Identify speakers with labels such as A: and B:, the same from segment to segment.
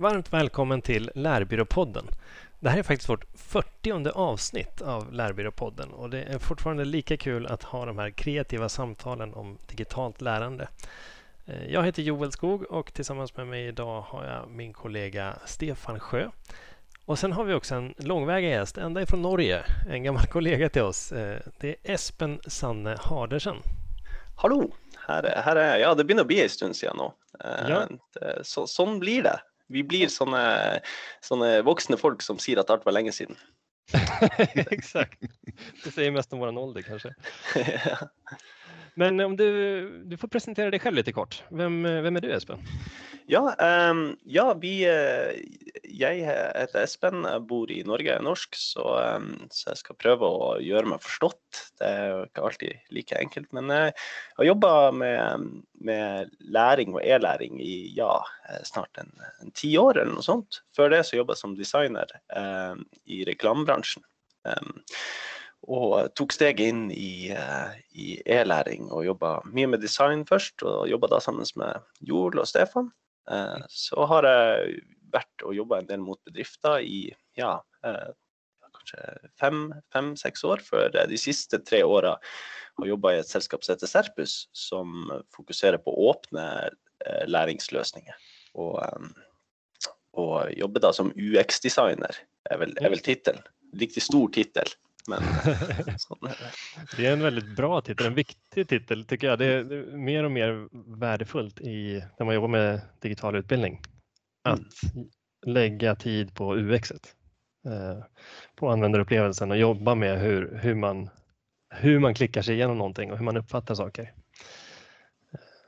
A: Varmt välkommen till Lärbyråpodden. Det här är faktiskt vårt 40 avsnitt av Lärbyråpodden och det är fortfarande lika kul att ha de här kreativa samtalen om digitalt lärande. Eh, jag heter Joel Skog och tillsammans med mig idag har jag min kollega Stefan Sjö. Och sen har vi också en långväga gäst, ända ifrån Norge, en gammal kollega till oss. Eh, det är Espen Sanne Hardersen.
B: Hallå! Her, her er Ja, det begynner å bli en stund siden nå. Ja. Så, sånn blir det. Vi blir sånne, sånne voksne folk som sier at alt var lenge siden.
A: Exakt. Det säger mest om vår ålder kanske. Men om du, du får presentera dig själv lite kort. Vem, eh, vem är du Espen?
B: Ja, um, ja vi, eh, jag heter Espen, jag bor i Norge, jag är norsk, så, um, så, jag ska pröva att göra mig förstått. Det är inte alltid lika enkelt. Men eh, uh, har jobbar med, med, läring och e-läring i ja, snart en, en tio år eller något sånt. För det så jobbade jag som designer um, i reklambranschen og tok steget inn i, i e-læring og jobba mye med design først. Og jobba da sammen med Joel og Stefan. Eh, så har jeg vært og jobba en del mot bedrifter i ja, eh, kanskje fem-seks år. For de siste tre åra har jobba i et selskap som heter Serpus, som fokuserer på åpne eh, læringsløsninger. Og, og jobber da som UX-designer, er vel, er vel tittelen. Riktig stor tittel. Men,
A: det är en väldigt bra titel, en viktig titel tycker jag. Det är, mer och mer värdefullt i, när man jobbar med digital utbildning. Att mm. lägga tid på UX, eh, på användarupplevelsen och jobba med hur, hur, man, hur man klickar sig igenom någonting och hur man uppfattar saker.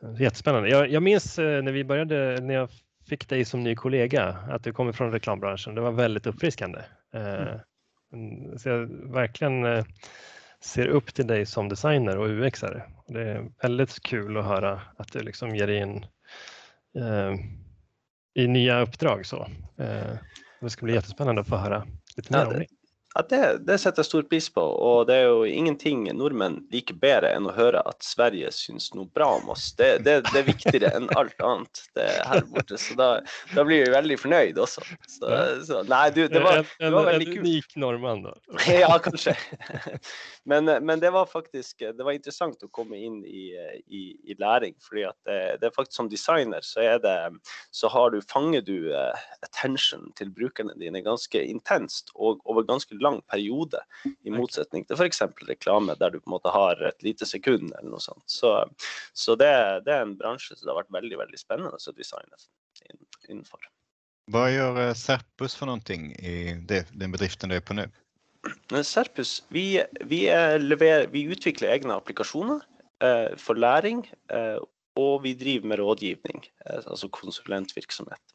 A: Eh, jättespännande. Jag, jag minns eh, när vi började, när jag fick dig som ny kollega, att du kommer från reklambranschen. Det var väldigt uppfriskande. Mm. Mm, så jag verkligen eh, ser upp till dig som designer och UXare. Det är väldigt kul att höra att du liksom ger in eh, i nya uppdrag. Så. Eh, det ska bli jättespännande att få höra lite mer om det.
B: Ja, det, det, setter jeg stor pris på. Og det er jo ingenting nordmenn liker bedre enn å høre at Sverige syns noe bra om oss. Det, det, det er viktigere enn alt annet det her borte. Så da, da blir vi veldig fornøyd også. Så, så, nei, du, det var, det var veldig kult.
A: En unik nordmann, da.
B: Ja, kanskje. Men, men, det var faktisk det var interessant å komme inn i, i, i læring. fordi at det, det, er faktisk som designer så er det så har du, fanger du uh, attention til brukerne dine ganske intenst og over ganske lang periode, i motsetning til f.eks. reklame, der du på en måte har et lite sekund eller noe sånt. Så, så det, det, er en bransje som det har vært veldig veldig spennende å designe innenfor.
C: Hva gjør eh, Serpus for noe i det, den bedriften du er på nå?
B: Serpus, vi, vi, leverer, vi utvikler egne applikasjoner eh, for læring og vi driver med rådgivning, eh, altså konsulentvirksomhet.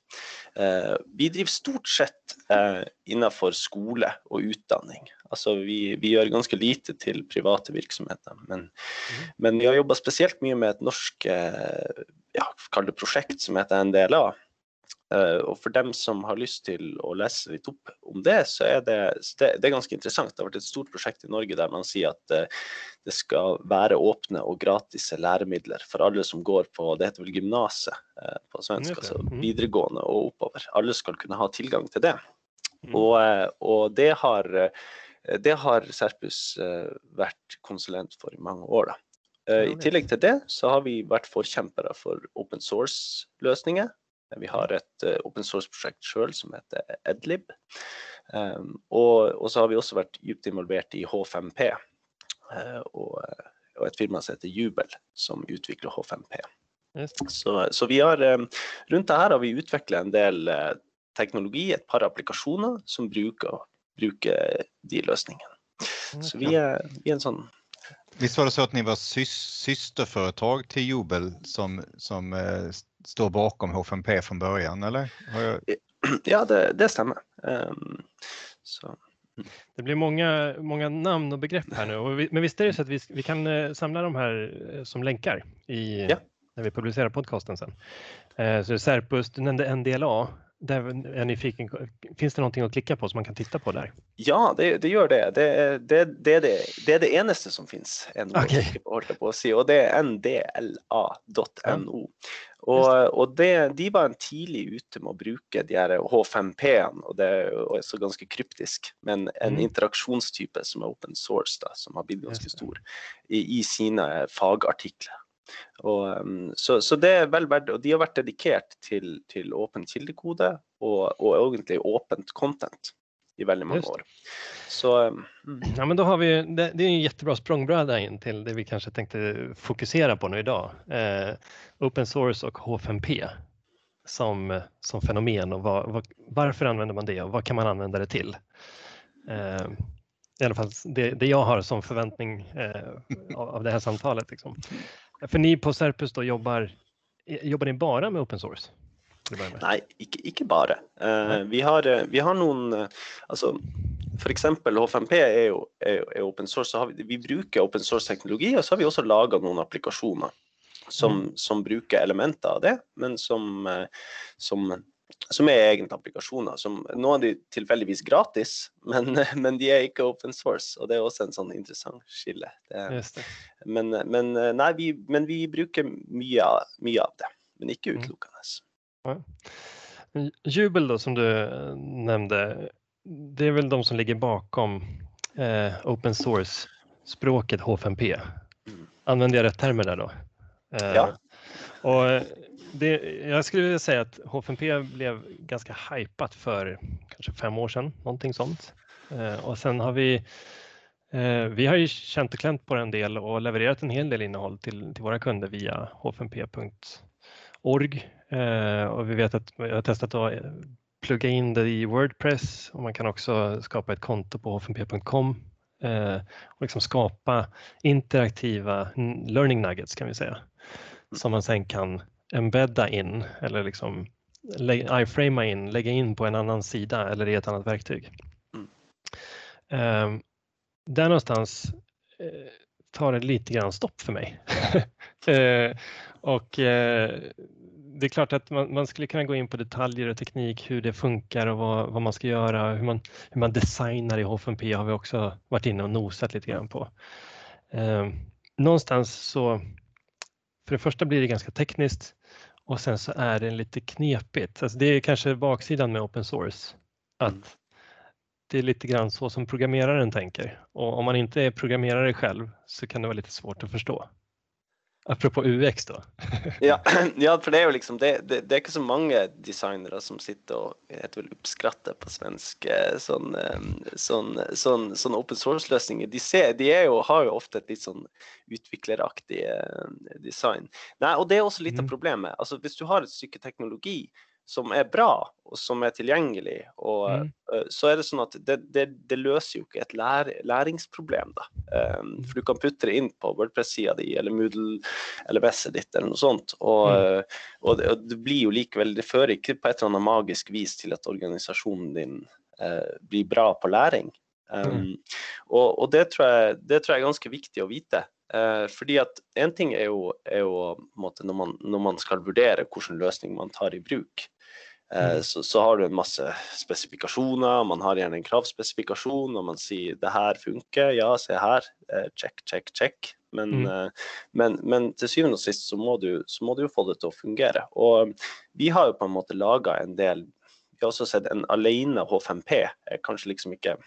B: Eh, vi driver stort sett eh, innenfor skole og utdanning. Altså vi, vi gjør ganske lite til private virksomheter. Men, mm. men vi har jobba spesielt mye med et norsk ja, prosjekt som heter NDLA, Eh, og for dem som har lyst til å lese litt opp om det, så er det, det, er ganske interessant. Det har vært et stort prosjekt i Norge der man sier at eh, det skal være åpne og gratis læremidler for alle som går på det heter vel gymnaset eh, på svensk, altså mm. videregående og oppover. Alle skal kunne ha tilgang til det. Mm. Og, og det, har, det har Serpus vært konsulent for i mange år. da. I tillegg til det så har vi vært forkjempere for open source-løsninger. Vi har et uh, open source-prosjekt sjøl som heter Edlib. Um, og, og, så har vi også vært dypt involvert i H5P uh, eh, og, og, et firma som heter Jubel, som utvikler H5P. Så, så, vi har rundt det her har vi utvikla en del teknologi, et par applikasjoner som bruker, bruker de løsningene. Så vi er, vi er en sånn
C: Visst var det så att ni var sys systerföretag till Jubel som, som eh, står bakom H5P från början, eller? Jag...
B: Ja, det, det stämmer. Um,
A: så. Det blir många, många namn och begrepp här nu, vi, men visst är det så att vi, vi kan eh, samla de här eh, som länkar i, ja. när vi publicerar podcasten sen. Eh, så Serpus, du nämnde NDLA, där är nyfiken, finns det någonting att klicka på som man kan titta på där?
B: Ja, det, det gör det. Det, det, det, är det. det är det enaste som finns. Okay. På, på att se, och det är ndla.no. Og, og det, de var en tidlig ute med å bruke de her H5P-ene, og det er også ganske kryptisk, men en
A: Mm.
B: interaksjonstype som er open source, da, som har blitt ganske stor i, i sine fagartikler. Og, um, så, så det er vel verdt, og de har vært dedikert til, til åpen kildekode og, og egentlig åpent content i väldigt många
A: Just.
B: år. Så mm.
A: Ja, men då har vi, det, det är en jättebra språngbräda in till det vi kanske tänkte fokusera på nu idag. Eh, open source och H5P som, som fenomen och vad, vad, varför använder man det och vad kan man använda det till? Eh, I alla fall det, det jag har som förväntning eh, av, det här samtalet. Liksom. För ni på Serpus då jobbar, jobbar ni bara med open source?
B: Nei, ikke, ikke bare. Eh, vi, har, eh, vi har noen eh, Altså f.eks. H5P er jo, er, er open source. Så vi, vi bruker open source-teknologi, og så har vi også laga noen applikasjoner som, som bruker elementer av det, men som, som, som er egne applikasjoner. Noen av de tilfeldigvis gratis, men, men de er ikke open source. Og det er også en sånn interessant skille. Det,
A: det.
B: men, men, nei, vi, men vi bruker mye, mye av det, men ikke
A: Mm.
B: utelukkende.
A: Jubel då som du eh, nämnde, det är väl de som ligger bakom eh, open source-språket H5P.
B: Mm.
A: Använder jag rätt termer där då? Eh,
B: Ja.
A: Och eh, det, jag skulle vilja säga att H5P blev ganska hypat för kanske fem år sedan, någonting sånt. Eh, och sen har vi eh, vi har ju känt och klämt på en del och levererat en hel del innehåll till, till våra kunder via h5p.org eh, och vi vet att vi har testat att plugga in det i Wordpress och man kan också skapa ett konto på h5p.com eh, och liksom skapa interaktiva learning nuggets kan vi säga som man sen kan embedda in eller liksom iframea in, lägga in på en annan sida eller i ett annat verktyg.
B: Mm.
A: Eh, där någonstans eh, tar det lite grann stopp för mig. eh, och det är klart att man, man skulle kunna gå in på detaljer och teknik, hur det funkar och vad, vad man ska göra, hur man, hur man designar i H5P har vi också varit inne och nosat lite grann på. Eh, någonstans så, för det första blir det ganska tekniskt och sen så är det lite knepigt. Alltså det är kanske baksidan med open source. Att
B: Mm.
A: det är lite grann så som programmeraren tänker. Och om man inte är programmerare själv så kan det vara lite svårt att förstå. Apropå UX då.
B: Ja, ja, for det er jo liksom det, det, det er ikke så mange designere som sitter og jeg heter vel oppskratter på svensk eh, sånn, eh, sånn, sånn, sånn open source-løsninger. De, ser, de jo, har jo ofte et litt sånn utvikleraktig eh, design. Nei, og det er også litt av
A: Mm.
B: problemet. Altså Hvis du har et stykke teknologi som er bra og som er tilgjengelig, og,
A: Mm.
B: eh, så er det sånn at det, det, det løser jo ikke et lær, læringsproblem. da. Um, for du kan putte det inn på Wordpress-sida di eller Moodle LMS-et ditt eller noe sånt. Og,
A: Mm.
B: eh, og, det, og det blir jo likevel Det fører ikke på et eller annet magisk vis til at organisasjonen din eh, blir bra på læring. Um,
A: Mm.
B: og og det, tror jeg, det tror jeg er ganske viktig å vite. Eh, fordi at en ting er jo, er jo måte, når, man, når man skal vurdere hvilken løsning man tar i bruk. Eh,
A: Mm.
B: så, så har du en masse spesifikasjoner, man har gjerne en kravspesifikasjon, og man sier det her funker, ja, se her, eh, check, check, check. Men,
A: Mm.
B: eh, men, men til syvende og sist så må, du, så må du jo få det til å fungere. Og vi har jo på en måte laga en del Vi har også sett en alene H5P er kanskje liksom ikke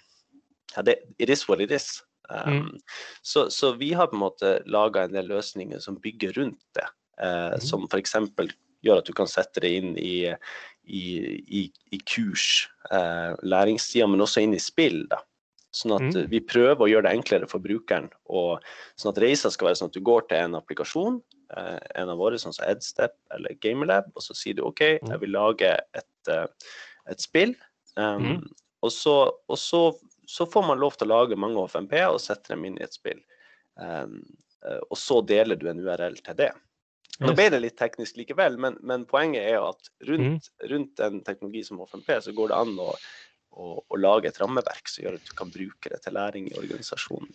B: ja, det, It is what it is. Um,
A: Mm.
B: så, så vi har på en måte laga en del løsninger som bygger rundt det. Eh,
A: Mm.
B: Som f.eks. gjør at du kan sette det inn i, i, i, i kurs, eh, læringstida, men også inn i spill. da. Sånn at
A: Mm.
B: vi prøver å gjøre det enklere for brukeren. Og sånn at reisa skal være sånn at du går til en applikasjon, eh, en av våre, sånn som Edstep eller Gamerlab, og så sier du OK,
A: Mm.
B: jeg vil lage et, eh, et spill. Um,
A: Mm.
B: Og, så, og så, så får man lov til å lage mange HFMP og sette dem inn i et spill. Um, og så deler du en URL til det. Nå ble det litt teknisk likevel, men, men poenget er at
A: Mm.
B: rundt, rundt en teknologi som HFMP, så går det an å, å, å lage et rammeverk som gjør at du kan bruke det til læring i organisasjonen.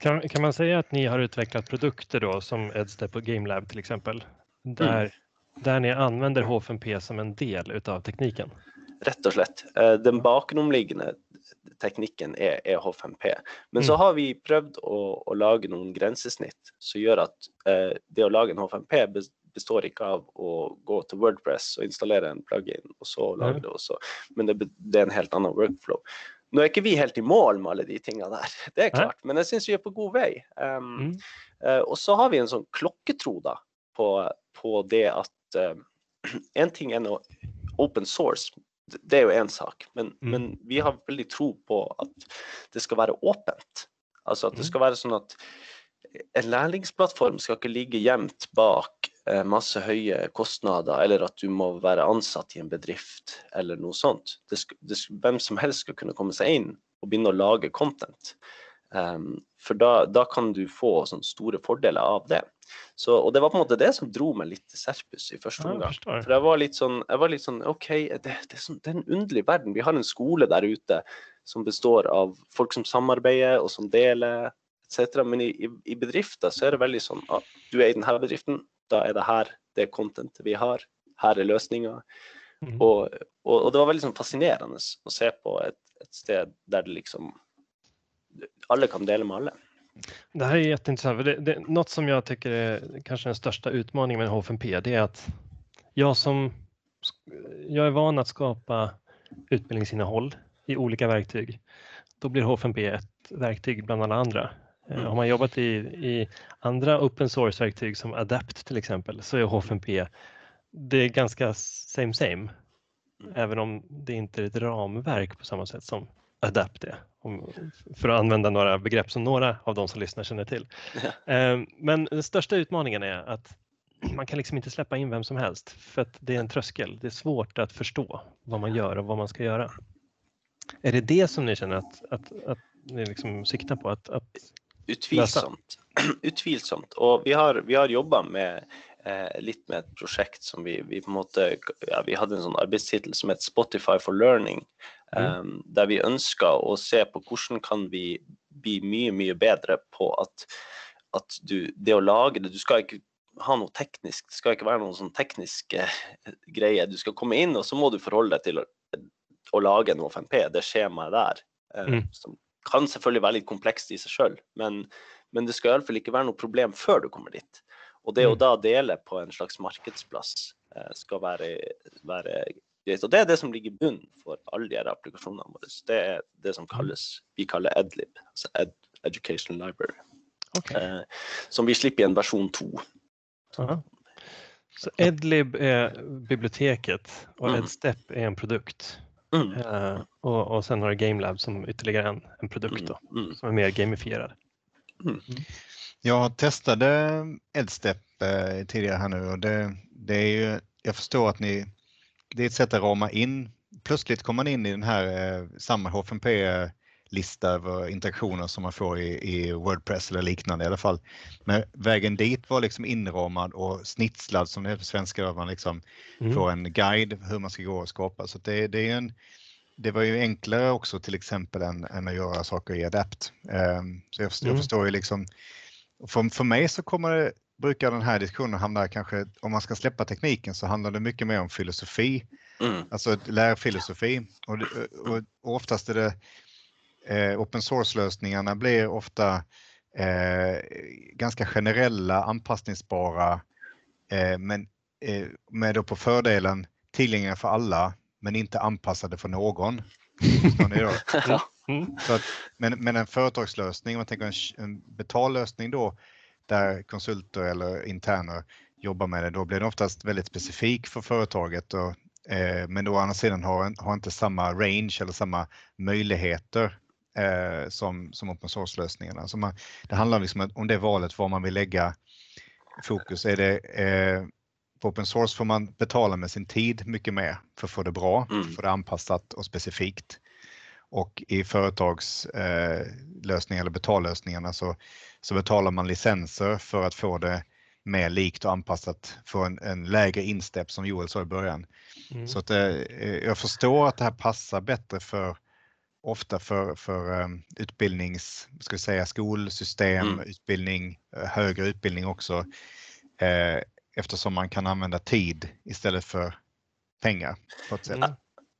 A: Kan, kan man säga att ni har utvecklat produkter då som Edstep och GameLab till exempel? Där, där ni använder H5P som en del utav tekniken?
B: Rett og slett. Eh, Den bakenomliggende teknikken er, er H5P. Men så
A: Mm.
B: har vi prøvd å, å lage noen grensesnitt som gjør at eh, det å lage en H5P, bes- består ikke av å gå til Wordpress og installere en plugin, og så lage det også. Men det, det er en helt annen workflow. Nå er ikke vi helt i mål med alle de tingene der, det er klart, men jeg syns vi er på god vei. Um,
A: Mm.
B: eh, og så har vi en sånn klokketro da, på, på det at eh, en ting er noe open source, det- er jo én sak, men,
A: Mm.
B: men vi har veldig tro på at det skal være åpent. Altså at det
A: Mm.
B: skal være sånn at en lærlingsplattform skal ikke ligge gjemt bak eh, masse høye kostnader, eller at du må være ansatt i en bedrift, eller noe sånt. Det sk det sk hvem som helst skal kunne komme seg inn og begynne å lage content. Um, for da, da kan du få sånne store fordeler av det. Så, og det var på en måte det som dro meg litt til Serpus i første
A: Ja, jeg
B: omgang.
A: förstår.
B: For jeg var litt sånn, var litt sånn OK, det, det, er sånn, det er en underlig verden. Vi har en skole der ute som består av folk som samarbeider og som deler etc. Men i, i, i bedrifter så er det veldig sånn at du er i denne bedriften, da er det her det contentet vi har. Her er løsninga.
A: Mm.
B: Og, og, og det var veldig sånn fascinerende å se på et, et sted der det liksom Alle kan dele med alle.
A: Det här är jätteintressant. För det, det, något som jag tycker är kanske den största utmaningen med H5P det är att jag som jag är van att skapa utbildningsinnehåll i olika verktyg. Då blir H5P ett verktyg bland alla andra. Eh,
B: Mm.
A: Har man jobbat i, i andra open source-verktyg som Adapt till exempel så är H5P det är ganska same same. Även om det inte är ett ramverk på samma sätt som Adapt är. Om, för att använda några begrepp som några av de som lyssnar känner till. Eh, Men den största utmaningen är att man kan liksom inte släppa in vem som helst för att det är en tröskel. Det är svårt att förstå vad man gör och vad man ska göra. Är det det som ni känner att, att, att ni liksom siktar på? Att, att,
B: Utvilsomt. Utvilsomt. Og vi har, vi har jobba med eh, litt med et prosjekt som vi, vi på en måte ja, Vi hadde en sånn arbeidstittel som het Spotify for learning.
A: Mm.
B: Um, der vi ønska å se på hvordan kan vi bli mye, mye bedre på at, at du, det å lage det Du skal ikke ha noe teknisk, det skal ikke være noen sånn teknisk eh, greie. Du skal komme inn, og så må du forholde deg til å, å lage en H5P, det skjemaet der. eh,
A: Mm.
B: Som kan selvfølgelig være litt komplekst i seg sjøl, men, men det skal iallfall ikke være noe problem før du kommer dit. Og det å
A: Mm.
B: da dele på en slags markedsplass eh, skal være, være greit. Og det er det som ligger i bunnen for alle de her applikasjonene våre. Det er det som kalles, vi kaller EdLib, altså Ed, Education Library,
A: okay.
B: eh, som vi slipper i en versjon to.
A: Aha. Så Edlib är biblioteket och
B: Mm.
A: Edstep är en produkt.
B: Mm.
A: Eh, och, och sen har du GameLab som ytterligare en, en produkt då,
B: Mm. Mm.
A: som är mer gamifierad.
C: Jag testade Edstep eh, tidigare här nu och det, det är ju, jag förstår att ni, det är ett sätt att rama in. Plötsligt kommer man in i den här eh, samma H5P-lista över interaktioner som man får i, i Wordpress eller liknande i alla fall. Men vägen dit var liksom inramad och snitslad som det heter på svenska, man liksom
A: Mm.
C: får en guide hur man ska gå och skapa. Så det, det, är en, det var ju enklare också till exempel än, än att göra saker i Adapt. Ehm, så jag, förstår- jag
A: Mm.
C: förstår ju liksom, för, för mig så kommer det, brukar den här diskussionen hamna kanske, om man ska släppa tekniken så handlar det mycket mer om filosofi,
B: Mm.
C: alltså lärfilosofi. Och, det- och, och oftast är det eh, open source-lösningarna blir ofta eh, ganska generella, anpassningsbara, eh, men eh, med då på fördelen tillgängliga för alla, men inte anpassade för någon.
A: Mm.
C: Så att, men, men en företagslösning, om man tänker en, en betallösning då, där konsulter eller interner jobbar med det, då blir det oftast väldigt specifik för företaget. Och, eh, men då å andra sidan har, har inte samma range eller samma möjligheter eh, som, som open source-lösningarna. Så man, det handlar liksom om- om det valet, var man vill lägga fokus. Är det, eh, på open source får man betala med sin tid mycket mer för att få det bra,
B: Mm.
C: för att få det anpassat och specifikt. Och i företagslösningar eh, eller betallösningarna så, så betalar man licenser för att få det mer likt och anpassat för en, en lägre instep som Joel sa i början.
A: Mm.
C: Så att, eh, jag förstår att det här passar bättre för ofta för, för utbildnings, ska vi säga skolsystem,
B: Mm.
C: utbildning, eh, högre utbildning också. Eh, eftersom man kan använda tid istället för pengar. På ett sätt.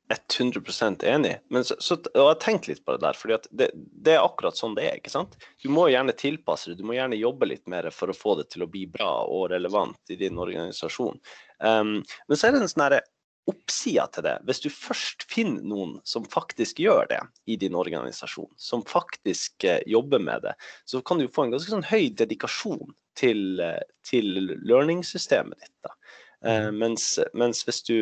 B: 100% enig. Men så, så, og jeg har tänkt litt på det der, fordi det, det, er akkurat sånn det er. ikke sant? Du må gjerne tilpasse det, du må gjerne jobbe litt mer for å få det til å bli bra og relevant i din organisasjon. Um, ehm, men så er det en sånn oppsida til det. Hvis du først finner noen som faktisk gjør det i din organisasjon, som faktisk uh, eh, jobber med det, så kan du få en ganske sånn høy dedikasjon til, uh, eh, til learning-systemet ditt. da. Uh, mens, mens hvis, du,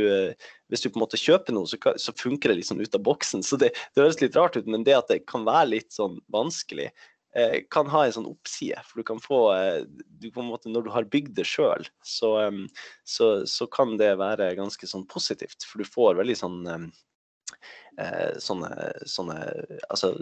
B: hvis, du, på en måte kjøper noe, så, så funker det litt sånn ut av boksen. Så det, det, høres litt rart ut, men det at det kan være litt sånn vanskelig, uh, kan ha en sånn oppside. For du kan få uh, du på en måte, Når du har bygd det sjøl, så, så, så, kan det være ganske sånn positivt. For du får veldig sånn sånne, sånne Altså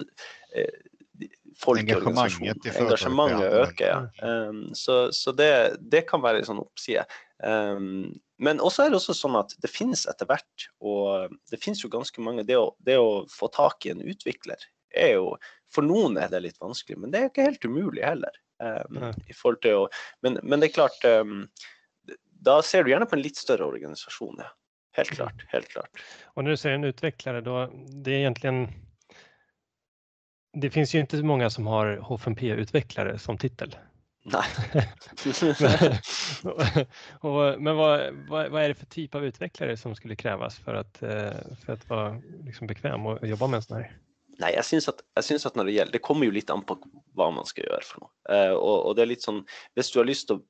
B: folk i organisasjonen. Engasjementet øker. Ja. Um, så, så det, det, kan være en sånn oppside. Um, men også er det også sånn at det finnes etter hvert, og det finnes jo ganske mange Det å, det å få tak i en utvikler er jo For noen er det litt vanskelig, men det er ikke helt umulig heller. Um, i forhold til å, men, men det er klart um, Da ser du gjerne på en litt større organisasjon, ja. Helt klart. Helt klart.
A: Och när du säger en utvecklare, då, det är egentligen det finns ju inte så många som har H5P-utvecklare som titel.
B: Nej.
A: men, och, men vad, vad, vad, är det för typ av utvecklare som skulle krävas för att, eh, för att vara liksom bekväm och jobba med en sån här?
B: Nei, jeg syns, at, jeg syns at, når det gjelder Det kommer jo litt an på hva man skal gjøre for noe. Uh, og, og, det er litt sånn Hvis du har lyst til å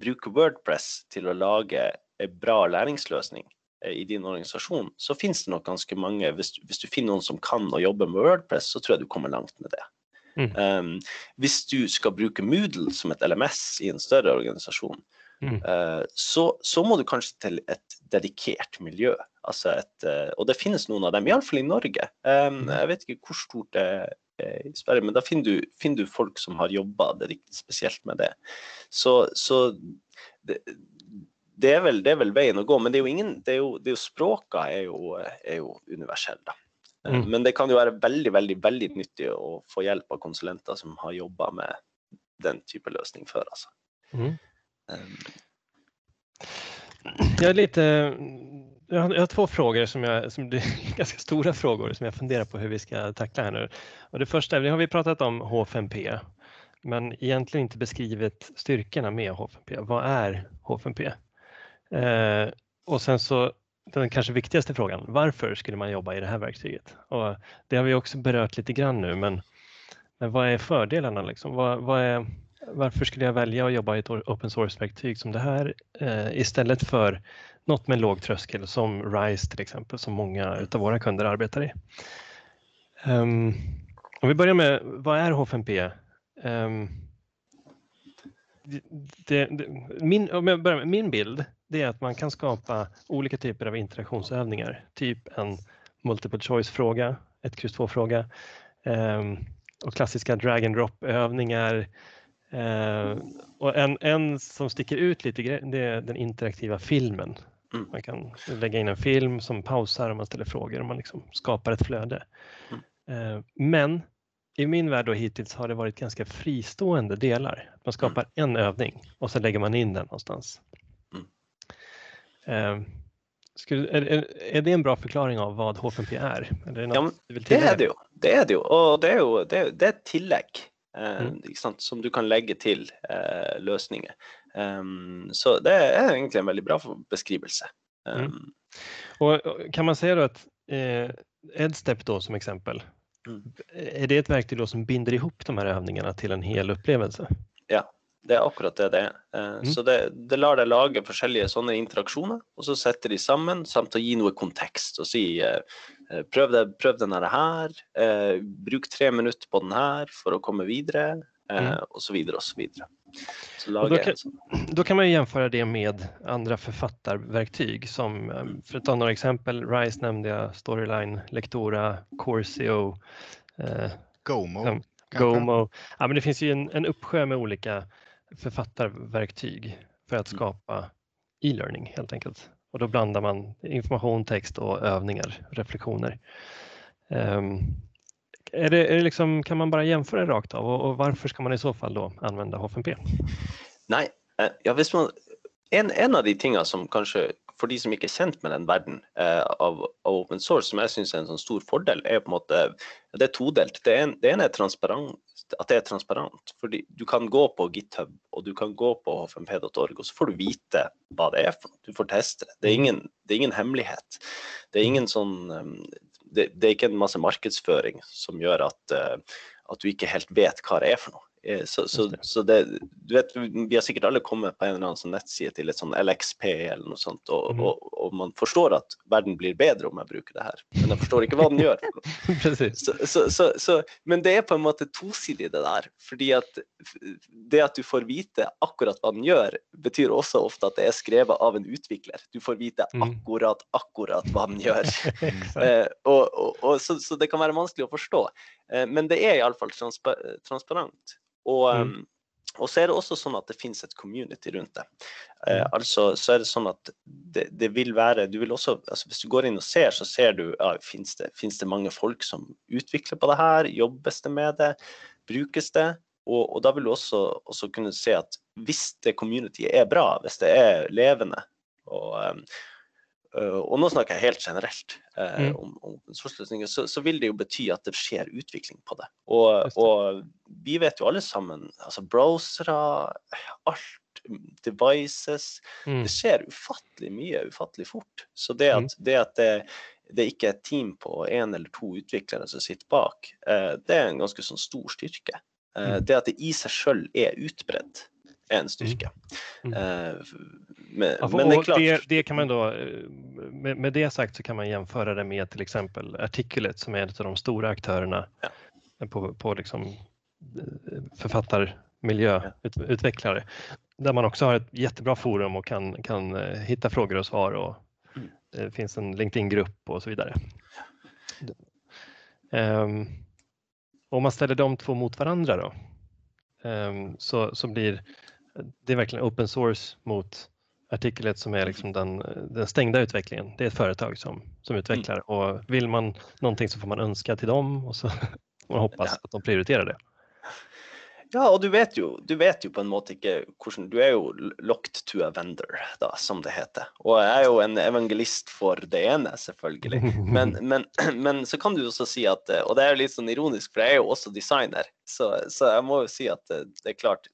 B: bruke Wordpress til å lage en bra læringsløsning, Eh, i din organisasjon, så finnes det nok ganske mange hvis, hvis, du finner noen som kan å jobbe med Wordpress, så tror jeg du kommer langt med det. Mm. Um, hvis du skal bruke Moodle som et LMS i en større organisasjon, mm. uh, så, så, må du kanskje til et dedikert miljø. Altså et, uh, og det finnes noen av dem, iallfall i Norge. Um, jeg vet ikke hvor stort det er i Sverige, men da finner du, finner du folk som har jobba spesielt med det. Så, så det, det er, vel, det er, vel, veien å gå. Men det er jo ingen, det er jo, det er jo språka er jo, er jo universelle. Da. Eh, mm. Men det kan jo være veldig veldig, veldig nyttig å få hjelp av konsulenter som har jobba med den type løsning før. Altså. Mm. Um.
A: Jag, är lite, jag, har, jag har två frågor som, jag, som är ganska stora frågor som jag funderar på hur vi ska tackla här nu. Och det första, det har vi pratat om H5P men egentligen inte beskrivit styrkorna med H5P. Vad är H5P? Eh, och sen så den kanske viktigaste frågan, varför skulle man jobba i det här verktyget? Och det har vi också berört lite grann nu, men, men vad är fördelarna? Liksom? Vad, vad är, varför skulle jag välja att jobba i ett open source-verktyg som det här eh, istället för något med låg tröskel som RISE till exempel, som många av våra kunder arbetar i? Um, om vi börjar med, vad är H5P? Um, ehm, det, det, min, om jag börjar med min bild det är att man kan skapa olika typer av interaktionsövningar, typ en multiple choice-fråga, ett kryss 2-fråga eh, och klassiska drag and drop-övningar. Eh, och en, en som sticker ut lite det är den interaktiva filmen. Mm. Man kan lägga in en film som pausar och man ställer frågor och man liksom skapar ett flöde. Mm. Eh, men i min värld då hittills har det varit ganska fristående delar. Man skapar mm. en övning och så lägger man in den någonstans. Eh, skulle, är, är, det en bra förklaring av vad H5P är? är
B: det, ja, det, är det. Det er det. Og det jo det, det er et tillegg eh, mm. som du kan legge til eh, løsninger. Um, så det är egentligen en väldigt bra beskrivelse. Um, mm.
A: och, kan man säga då att eh, EdStep då som exempel, mm. är det ett verktyg som binder ihop de här övningarna till en hel upplevelse?
B: Det er akkurat det det er. Eh, mm. Så det, det, lar deg lage forskjellige sånne interaksjoner, og så setter de sammen samt å gi noe kontekst. Og si eh, eh, prøv, det, prøv denne her, bruk tre minutter på den her for å komme videre, mm. och så vidare och så vidare. Så
A: då, kan, då kan man jämföra det med andra författarverktyg som, för att ta några exempel, RISE nämnde jag, Storyline, Lektora, Corsio,
C: eh, Gomo.
A: Gomo. Ja, men det finns ju en, en uppsjö med olika författarverktyg för att mm. skapa e-learning helt enkelt. Och då blandar man information, text och övningar, reflektioner. Um, är det, är det liksom, kan man bara jämföra det rakt av och, och, varför ska man i så fall då använda H5P?
B: Nej, eh, ja, hvis man, en, en av de tingene som kanskje for de som ikke er kjent med den verden eh, av, av, open source, som jeg syns er en sånn stor fordel, er på en måte det er todelt. Det, en, det ene er transparent, att det är transparent. för Du kan gå på GitHub och du kan gå på offenped.org och så får du veta vad det är för. Du får testa. det. Det är ingen, det är ingen hemlighet. Det är ingen sån, ehm, det, det, är inte en massa marknadsföring som gör att, eh, att du inte helt vet vad det är för något. Eh, så, så, så det, du vet, vi har sikkert alle kommet på en eller annen sånn nettside til et sånn LXP eller noe sånt, og, mm. og, og, man forstår at verden blir bedre om jeg bruker det her, men jeg forstår ikke hva den gjør. så, men det er på en måte tosidig det der, fordi at det at du får vite akkurat hva den gjør, betyr også ofte at det er skrevet av en utvikler. Du får vite mm. akkurat, akkurat hva den gjør. eh, og, så, det kan være vanskelig å forstå, eh, men det er iallfall transpa transparent. Og, mm. Ehm, og, så er det også sånn at det finnes et community rundt det. Eh, mm. altså så er det sånn at det, det, vil være du vil også, altså Hvis du går inn og ser, så ser du ja, finnes det, finnes det mange folk som utvikler på det her, jobbes det med det, brukes det? Og, og da vil du også, også, kunne se at hvis det communityet er bra, hvis det er levende, og, og nå snakker jeg helt generelt eh, mm. om, om sourceløsninger, så, så, vil det jo bety at det skjer utvikling på det. Og, og vi vet jo alle sammen, altså browsere, alt, devices mm. Det skjer ufattelig mye ufattelig fort. Så det at, mm. det, at det, det ikke er et team på én eller to utviklere som sitter bak, eh, det er en ganske sånn stor styrke. Eh, mm. det at det i seg sjøl er utbredt, en styrka. Mm. Mm. Men,
A: ja, men, det är klart. Det, det, kan man då, eh, med, med, det sagt så kan man jämföra det med till exempel Articulate som är en av de stora aktörerna ja. på, på liksom eh, författarmiljö, ja. där man också har ett jättebra forum och kan, kan hitta frågor och svar och mm. det finns en LinkedIn-grupp och så vidare. Um, om man ställer de två mot varandra då, um, så, så blir det är verkligen open source mot Artikel 1 som är liksom den, den stängda utvecklingen. Det är ett företag som, som utvecklar mm. och vill man någonting så får man önska till dem och så man hoppas ja. att de prioriterar det.
B: Ja, og du vet jo, du vet jo på en måte ikke hvordan Du er jo locked to a vendor, da, som det heter. Og jeg er jo en evangelist for det ene, selvfølgelig. Men, men, men så kan du også si at Og det er jo litt sånn ironisk, for jeg er jo også designer. Så, så jeg må jo si at det er klart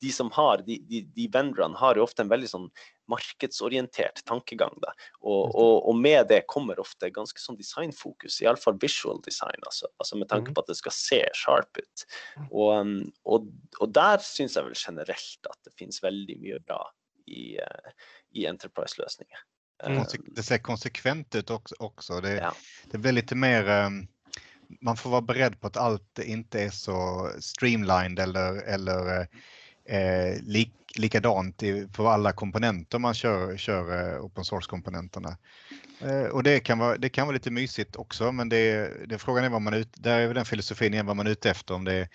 B: de som har, de, de, de vendorene har jo ofte en veldig sånn markedsorientert tankegang. Da. Og, og, og, med det kommer ofte ganske sånn designfokus, iallfall visual design, altså, altså, med tanke mm. på at det skal se sharp ut. Og, um, og, og der syns jeg vel generelt at det finnes veldig mye bra i, uh, i Enterprise-løsninger.
C: Mm. Det ser konsekvent ut också. Det, ja. det blir lite mer um man får vara beredd på att allt inte är så streamlined eller, eller eh, lik, likadant på alla komponenter man kör, kör eh, open source-komponenterna. Eh, och det kan, vara, det kan vara lite mysigt också, men det, det frågan är vad man ut, där är den filosofin igen vad man är ute efter, om det är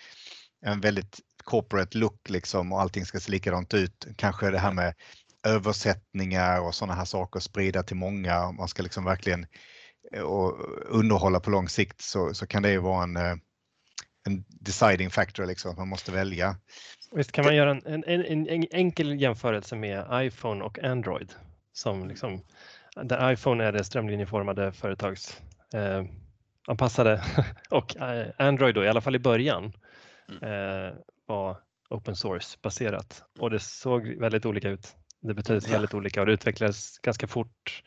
C: en väldigt corporate look liksom och allting ska se likadant ut. Kanske det här med översättningar och sådana här saker sprida till många. Om man ska liksom verkligen eh, och underhålla på lång sikt så, så kan det ju vara en, eh, en deciding factor, liksom, att man måste välja.
A: Visst kan man göra en, en, en, en, enkel jämförelse med iPhone och Android som liksom, där iPhone är det strömlinjeformade företags eh, anpassade och eh, Android då, i alla fall i början mm. eh, var open source baserat och det såg väldigt olika ut. Det betydde väldigt ja. olika och det utvecklades ganska fort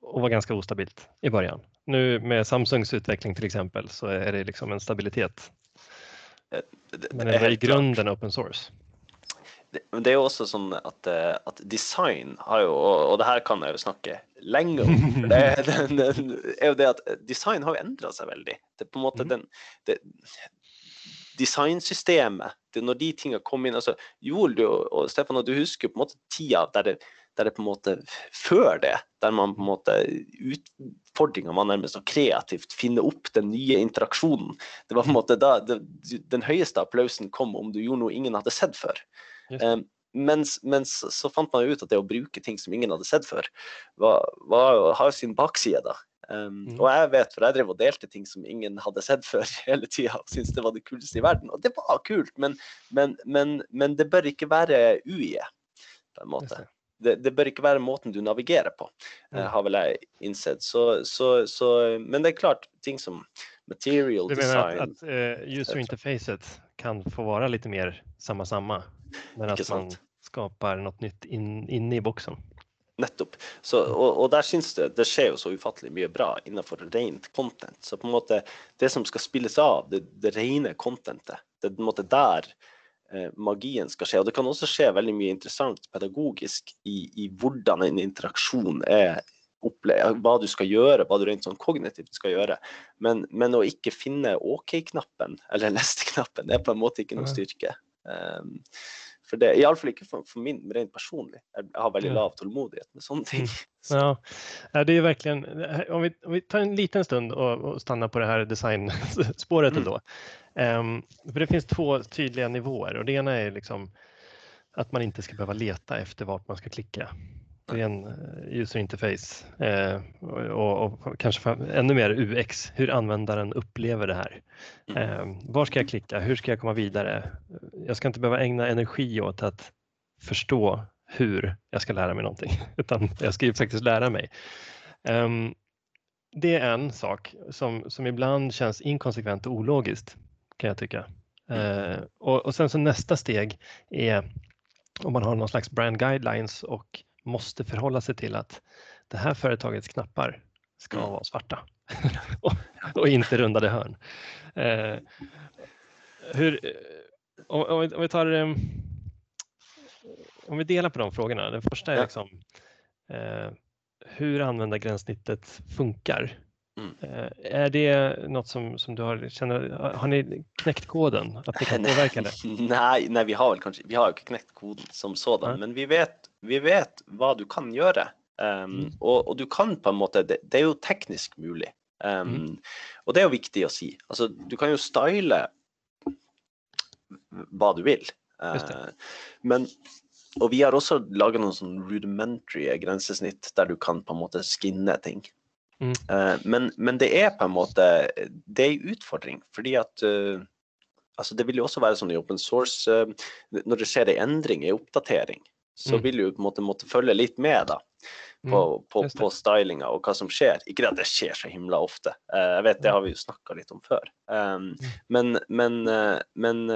A: och var ganska ostabilt i början. Nu med Samsungs utveckling till exempel så är det liksom en stabilitet Men det är i grunden open source.
B: Det, det er jo også sånn at, eh, at, design har jo, og det her kan jeg jo snakke lenge om, det, det, det, er jo det at design har jo endra seg veldig. Det er på en måte mhm. den det, Designsystemet, det, når de tingene kom inn altså Joel du, og Stefan, du husker på en måte tida der det, der det på en måte Før det, der man på en måte Utfordringa var nærmest å kreativt finne opp den nye interaksjonen. Det var på en måte da det, Den høyeste applausen kom om du gjorde noe ingen hadde sett før. Um, mens, mens, så fant man ut at det å bruke ting som ingen hadde sett før, var, var, har sin bakside. da. Um, mm. Og jeg vet, for jeg drev og delte ting som ingen hadde sett før hele tida, og syntes det var det kuleste i verden. Og det var kult, men, men, men, men det bør ikke være UiE, på en måte. Det, det bør ikke være måten du navigerer på, eh,
A: Mm.
B: har vel jeg innsett. Så, så, så, men det är klart, ting som material
A: Du menar
B: design.
A: att, att eh, user interfacet kan få vara lite mer samma samma, men att man
B: sant?
A: skapar något nytt in, inne i boxen.
B: Nettopp. Så, og, og der syns det det skjer jo så ufattelig mye bra innenfor rent content. Så på en måte det som skal spilles av, det, det rene contentet, det er på en måte der eh, magien skal skje. Og det kan også skje veldig mye interessant pedagogisk i, i hvordan en interaksjon er hva du skal gjøre, hva du rent sånn kognitivt skal gjøre. Men, men å ikke finne OK-knappen eller neste-knappen, det er på en måte ikke noe
A: Nei.
B: styrke. Um, for det, Iallfall ikke for, for min rent personlig. Jeg har veldig
A: Ja.
B: lav tålmodighet med sånne ting. Så,
A: Ja, ja, det är verkligen, om vi, om vi tar en liten stund och, och stannar på det här designspåret
B: Mm.
A: ändå. Ehm, för det finns två tydliga nivåer och det ena är liksom att man inte ska behöva leta efter vart man ska klicka. Det är en eh, user interface eh, och, och kanske ännu mer UX, hur användaren upplever det här. Eh, var ska jag klicka? Hur ska jag komma vidare? Jag ska inte behöva ägna energi åt att förstå hur jag ska lära mig någonting, utan jag ska ju faktiskt lära mig. Ehm, det är en sak som, som ibland känns inkonsekvent och ologiskt kan jag tycka. Eh, och, och sen så nästa steg är om man har någon slags brand guidelines och måste förhålla sig till att det här företagets knappar ska
B: Mm.
A: vara svarta och, och inte rundade hörn. Eh, hur, eh, om, om, vi, om vi tar ehm, om vi delar på de frågorna. Den första är liksom eh, hur användargränssnittet funkar.
B: Mm.
A: Eh, är det något som, som du har, känner, har ni knäckt koden? Att ni kan påverka det?
B: Nei, nei, vi har vel kanskje Vi har knekt koden som sådan,
A: Nei.
B: men vi vet, vi vet hva du kan gjøre. Um,
A: Mm.
B: og, og du kan på en måte Det, det er jo teknisk mulig. Um,
A: Mm.
B: Og det er jo viktig å si. Altså, du kan jo style hva du vil.
A: Just det.
B: Uh, men og vi har også laga noen sånn rudimentary grensesnitt der du kan på en måte skinne ting.
A: Mm.
B: Eh, men, men det er på en måte Det er en utfordring, fordi at eh, altså Det vil jo også være sånn i open source eh, Når det skjer en endring, en oppdatering, så
A: Mm.
B: vil du på en måte måtte følge litt med da, på,
A: Mm,
B: på,
A: det.
B: på stylinga og hva som skjer. Ikke det at det skjer så himla ofte, eh, jeg vet det har vi jo snakka litt om før. Um,
A: Mm.
B: men men, men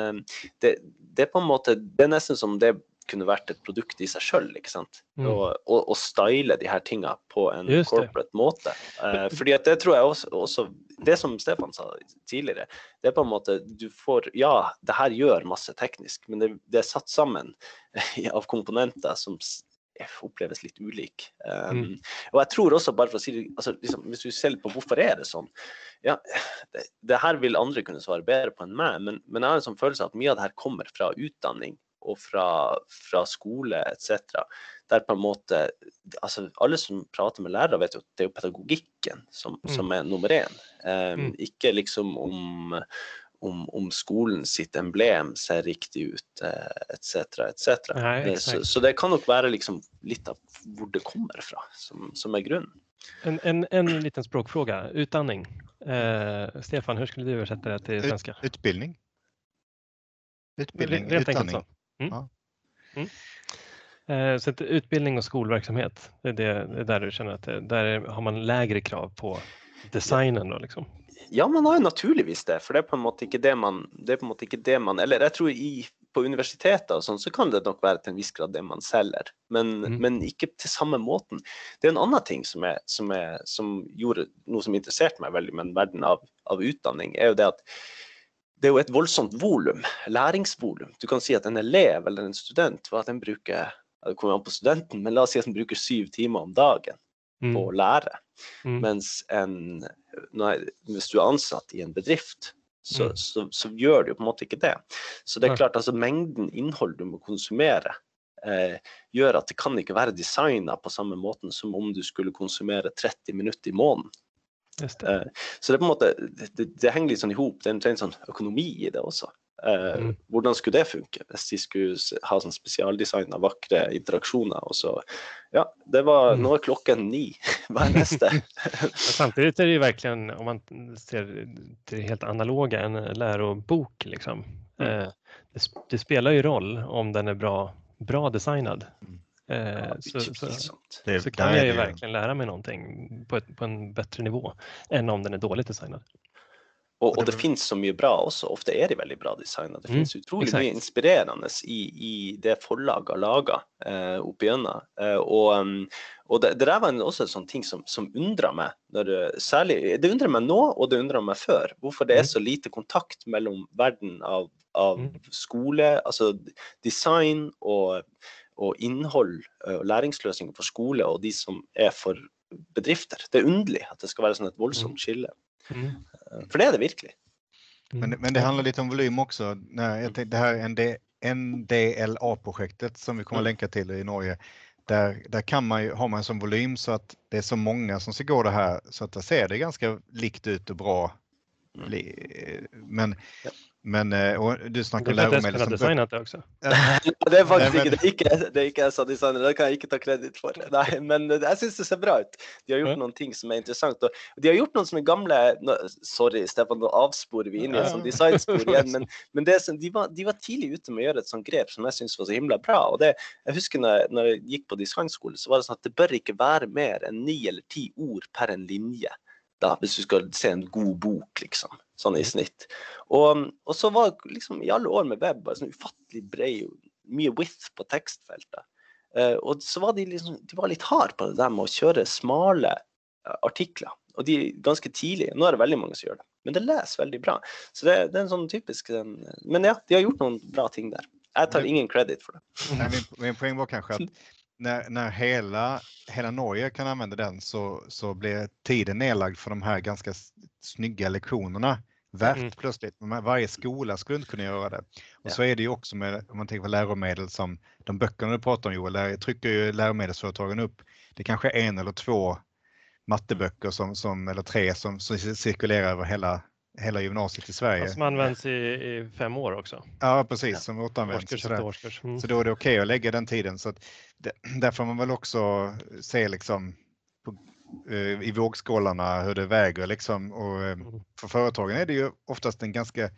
B: det, det er på en måte Det er nesten som det kunne vært et produkt i seg sjøl, sant.
A: Mm.
B: Og, og, og style de her tinga på en corporate måte. Eh, fordi at det tror jeg også, også Det som Stefan sa tidligere, det er på en måte du får Ja, det her gjør masse teknisk, men det, det er satt sammen av komponenter som oppleves litt ulik. Um,
A: Mm.
B: Og jeg tror også, bare for å si det, altså, liksom, hvis du ser på hvorfor er det sånn ja, det, det her vil andre kunne svare bedre på enn meg, men, men jeg har en sånn følelse av at mye av det her kommer fra utdanning og fra, fra skole etc. Der på en måte altså Alle som prater med lærere, vet jo at det er jo pedagogikken som,
A: Mm.
B: som er nummer én. Um,
A: Mm.
B: Ikke liksom om, om, om skolen sitt emblem ser riktig ut, etc. etc.
A: Nej,
B: Eh, Så,
A: exakt.
B: så det kan nok være liksom litt av hvor det kommer fra, som, som er grunnen.
A: En, en, en liten språkfråga, utandning. Eh, Stefan, hur skulle du översätta det till
C: Ut-
A: svenska?
C: Utbildning. Utbildning,
A: Rent enkelt
C: utandning.
A: så. Mm.
C: Ja.
A: Mm. Eh, så att utbildning och skolverksamhet, det är, det, det är där du känner att det, där har man lägre krav på designen då liksom?
B: Ja, man har jo naturligvis det, for det er på en måte ikke det man, det er på en måte ikke det man Eller jeg tror i, på universiteter og sånn, så kan det nok være til en viss grad det man selger, men,
A: Mm.
B: men ikke til samme måten. Det er en annen ting som, er, som, er, som gjorde noe som interesserte meg veldig med en verden av, av utdanning, er jo det at det er jo et voldsomt volum, læringsvolum. Du kan si at en elev eller en student, hva den bruker ja, det kommer an på studenten, men la oss si at den bruker syv timer om dagen
A: Mm.
B: på å lære.
A: Mm.
B: Mens en, nei, hvis du er ansatt i en bedrift, så,
A: Mm.
B: så, så gjør du på en måte ikke det. Så det er klart, altså mengden innhold du må konsumere, eh, gjør at det kan ikke være designa på samme måten som om du skulle konsumere 30 minutter i måneden.
A: Det.
B: Eh, så det på måte, det, det, det henger litt sånn i hop. Det er en, sånn økonomi i det også. Eh,
A: Mm.
B: Hvordan skulle det hvis de skulle ha sånn spesialdesigna vakre interaksjoner? Og så, ja, det var,
A: Mm.
B: nå er klokken ni. Hva er neste?
A: Men Samtidigt är det ju verkligen, om man ser till det helt analoga, en lärobok. Liksom.
B: Mm.
A: Eh, det, det spelar ju roll om den är bra, bra designad.
C: Mm.
A: Eh, så, så.
C: Det,
A: så
C: där
A: kan
C: är
A: jag
C: det
A: ju verkligen lära mig någonting på, ett, på en bättre nivå än om den är dåligt designad.
B: Och, och det
C: det-
B: finns så mye bra også. Ofte er de veldig bra designa. Det
A: Mm,
B: finnes utrolig
A: exakt.
B: mye inspirerende i, i det forlaget har laga eh, opp igjennom. Eh, og um, og det, det der var også en sånn ting som, som undra meg. Når det, særlig, det undrer meg nå, og det undrer meg før. Hvorfor det er
A: Mm.
B: så lite kontakt mellom verden av, av
A: Mm.
B: skole, altså design og, og innhold eh, og læringsløsninger for skole, og de som er for bedrifter. Det er underlig at det skal være sånn et voldsomt skille.
A: Mm.
B: Eh, For det er det virkelig.
C: Men, men det handlar lite om volym också. När jag tänkte, det här ND, NDLA-projektet som vi kommer att
B: Mm.
C: länka till i Norge. Där, där kan man ju, har man en sån volym så att det är så många som ska gå det här så att det ser det ganska likt ut och bra.
B: Mm.
C: bli- Men,
B: Ja.
C: Men eh, och du snackar
A: Det
C: om
A: är för att Espen
C: läromedel
A: har
C: som
A: designat det också.
B: Det er faktisk
C: Nei, men-
B: ikke, det er det er ikke jeg som designer, det kan jeg ikke ta kreditt for. Nei, men jeg syns det ser bra ut. De har gjort
A: Ja.
B: noen ting som er interessant. Og de har gjort noen sånne gamle nå, Sorry, Stefan, nå avsporer vi inn i et
A: Ja.
B: sånt designspor igjen. Men, men det, som- de, var, de var tidlig ute med å gjøre et sånt grep som jeg syns var så himla bra. Og det, jeg husker når jeg, når jeg gikk på designskole, så var det sånn at det bør ikke være mer enn ni eller ti ord per en linje. Da, hvis du skal se en god bok, liksom. Sånn i snitt. Og, og så var liksom i alle år med web bare sånn ufattelig bred, mye width på tekstfeltet. Eh, og så var de liksom, de var litt harde på det der med å kjøre smale eh, artikler. Og de ganske tidlig. Nå er det veldig mange som gjør det, men det leser veldig bra. Så det, det er en sånn typisk den, Men ja, de har gjort noen bra ting der. Jeg tar ingen credit for det.
C: Nej, min, min poäng var kanske att när, när hela, hela Norge kan använda den så, så blir tiden nedlagd för de här ganska snygga lektionerna värt
A: Mm.
C: plötsligt. Varje skola skulle inte kunna göra det. Och
B: Ja.
C: så är det ju också med, om man tänker på läromedel som de böckerna du pratar om Joel, där trycker ju läromedelsföretagen upp. Det kanske är en eller två matteböcker som, som, eller tre som, som cirkulerar över hela, hela gymnasiet i Sverige.
A: Som används i, i fem år också.
C: Ja, precis,
B: Ja.
C: som återanvänds.
A: Årskurs efter årskurs. Mm.
C: Så då är det okej att lägga den tiden. Så att det, där får man väl också se liksom eh, i vågskålarna hur det väger liksom. Och eh,
A: Mm.
C: för företagen är det ju oftast en ganska,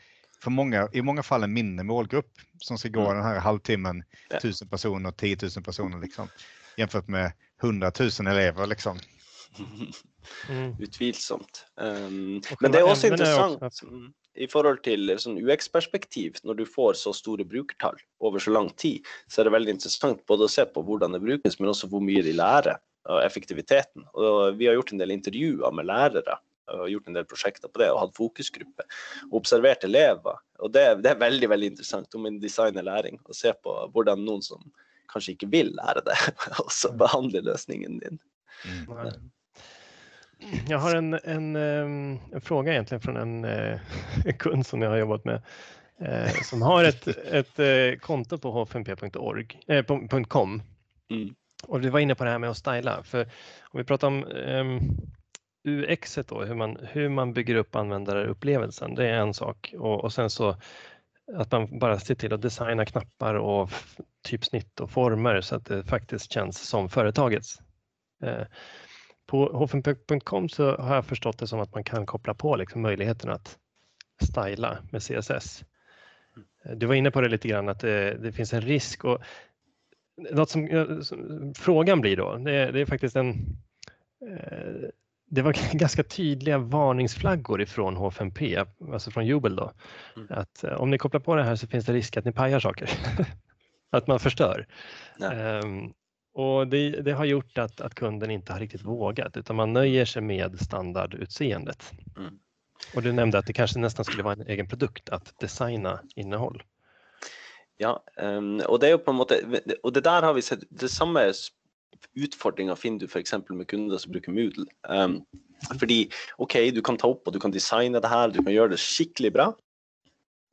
C: för många, i många fall en mindre målgrupp som ska gå
B: Mm.
C: den här halvtimmen,
B: Ja.
C: tusen personer, 10 000 personer liksom. Jämfört med 100 000 elever liksom.
A: Mm.
B: Utvilsomt. Um,
A: Og
B: men det
A: är också-
B: mm, i forhold til sånn UX-perspektiv. Når du får så store brukertall over så lang tid, så er det veldig interessant både å se på hvordan det brukes, men også hvor mye de lærer, og effektiviteten. Og vi har gjort en del intervjuer med lærere og gjort en del prosjekter på det og hatt fokusgruppe og observert elever. Og det, det er veldig veldig interessant om en designer læring å se på hvordan noen som kanskje ikke vil lære det, også behandler løsningen din.
C: Mm.
A: Nej. Jag har en, en, ehm, en fråga egentligen från en, eh, en kund som jag har jobbat med eh, som har ett, ett eh, konto på h5p.org, eh, på- på .com.
B: Mm.
A: Och du var inne på det här med att styla. För om vi pratar om um, UX då, hur man, hur man bygger upp användarupplevelsen, det är en sak. Och, och sen så att man bara ser till att designa knappar och typsnitt och former så att det faktiskt känns som företagets. Eh, på h5p.com så har jag förstått det som att man kan koppla på liksom möjligheten att styla med CSS. Eh, Du var inne på det lite grann att det, det finns en risk och något som, eh, som frågan blir då, det, det är faktiskt en eh, det var ganska tydliga varningsflaggor ifrån H5P, alltså från Jubel då.
B: Mm.
A: Att eh, om ni kopplar på det här så finns det risk att ni pajar saker. att man förstör. Ehm, och det, det har gjort att, att kunden inte har riktigt vågat utan man nöjer sig med standardutseendet.
B: Mm.
A: Och du nämnde att det kanske nästan skulle vara en egen produkt att designa innehåll.
B: Ja, ehm, og det er jo på en måte Og det der har vi sett det samme utfordringa finner du f.eks. med kunder som bruker Moodle. Um, fordi OK, du kan ta opp og du kan designe det her, du kan gjøre det skikkelig bra.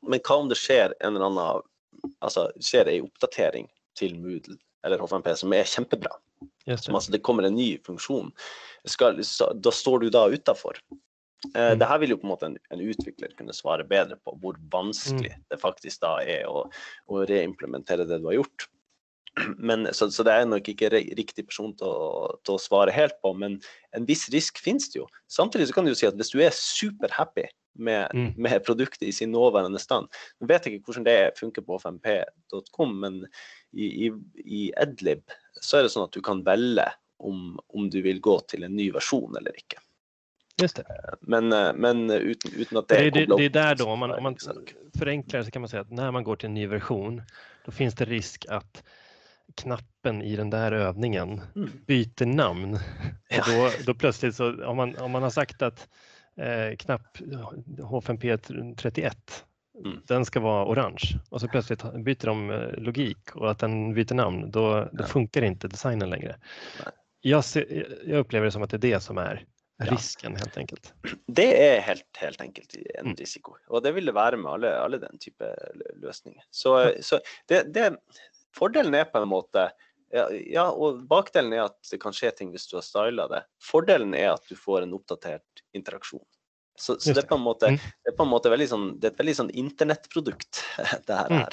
B: Men hva om det skjer en eller annen Altså skjer ei oppdatering til Moodle eller H5P som er kjempebra? Som altså det kommer en ny funksjon. Skal, da står du da utafor. Eh,
A: Mm.
B: det her vil jo på en måte en, en utvikler kunne svare bedre på, hvor vanskelig det faktisk da er å, å reimplementere det du har gjort. Men, så, så det er nok ikke re- riktig person til å, til å svare helt på, men en viss risk finnes det jo. Samtidig så kan du jo si at hvis du er superhappy med,
A: Mm.
B: med produktet i sin nåværende stand Nå vet jeg ikke hvordan det funker på 5p.com, men i, i, i Edlib så är det så att du kan välja om, om du vill gå till en ny version eller inte.
A: Just det.
B: Men, eh, men utan, utan att det,
A: Det är, det, det är där då, om man, om man förenklar så kan man säga att när man går till en ny version, då finns det risk att knappen i den där övningen
B: Mm.
A: byter namn.
B: Ja.
A: Och då, då plötsligt så, om man, om man har sagt att eh, knapp H5P 31,
B: Mm.
A: den ska vara orange och så plötsligt byter de eh, logik och att den byter namn, då, då funkar inte designen längre. Jag, ser, jag upplever det som att det är det som är. Risken helt enkelt.
B: Det är helt, helt enkelt en
A: Mm.
B: risiko. Och det vill det vara med alla, alla den typen av lösningar. Så, så det, det, fördelen är på en måte ja, ja, och bakdelen är att det kan ske ting hvis du har stylat det. Fördelen är att du får en uppdaterad interaktion. Så, så
A: Just
B: det är på en måte,
A: Mm.
B: det är på en måte väldigt sån, det är ett väldigt sån internetprodukt det här
A: Mm.
B: är.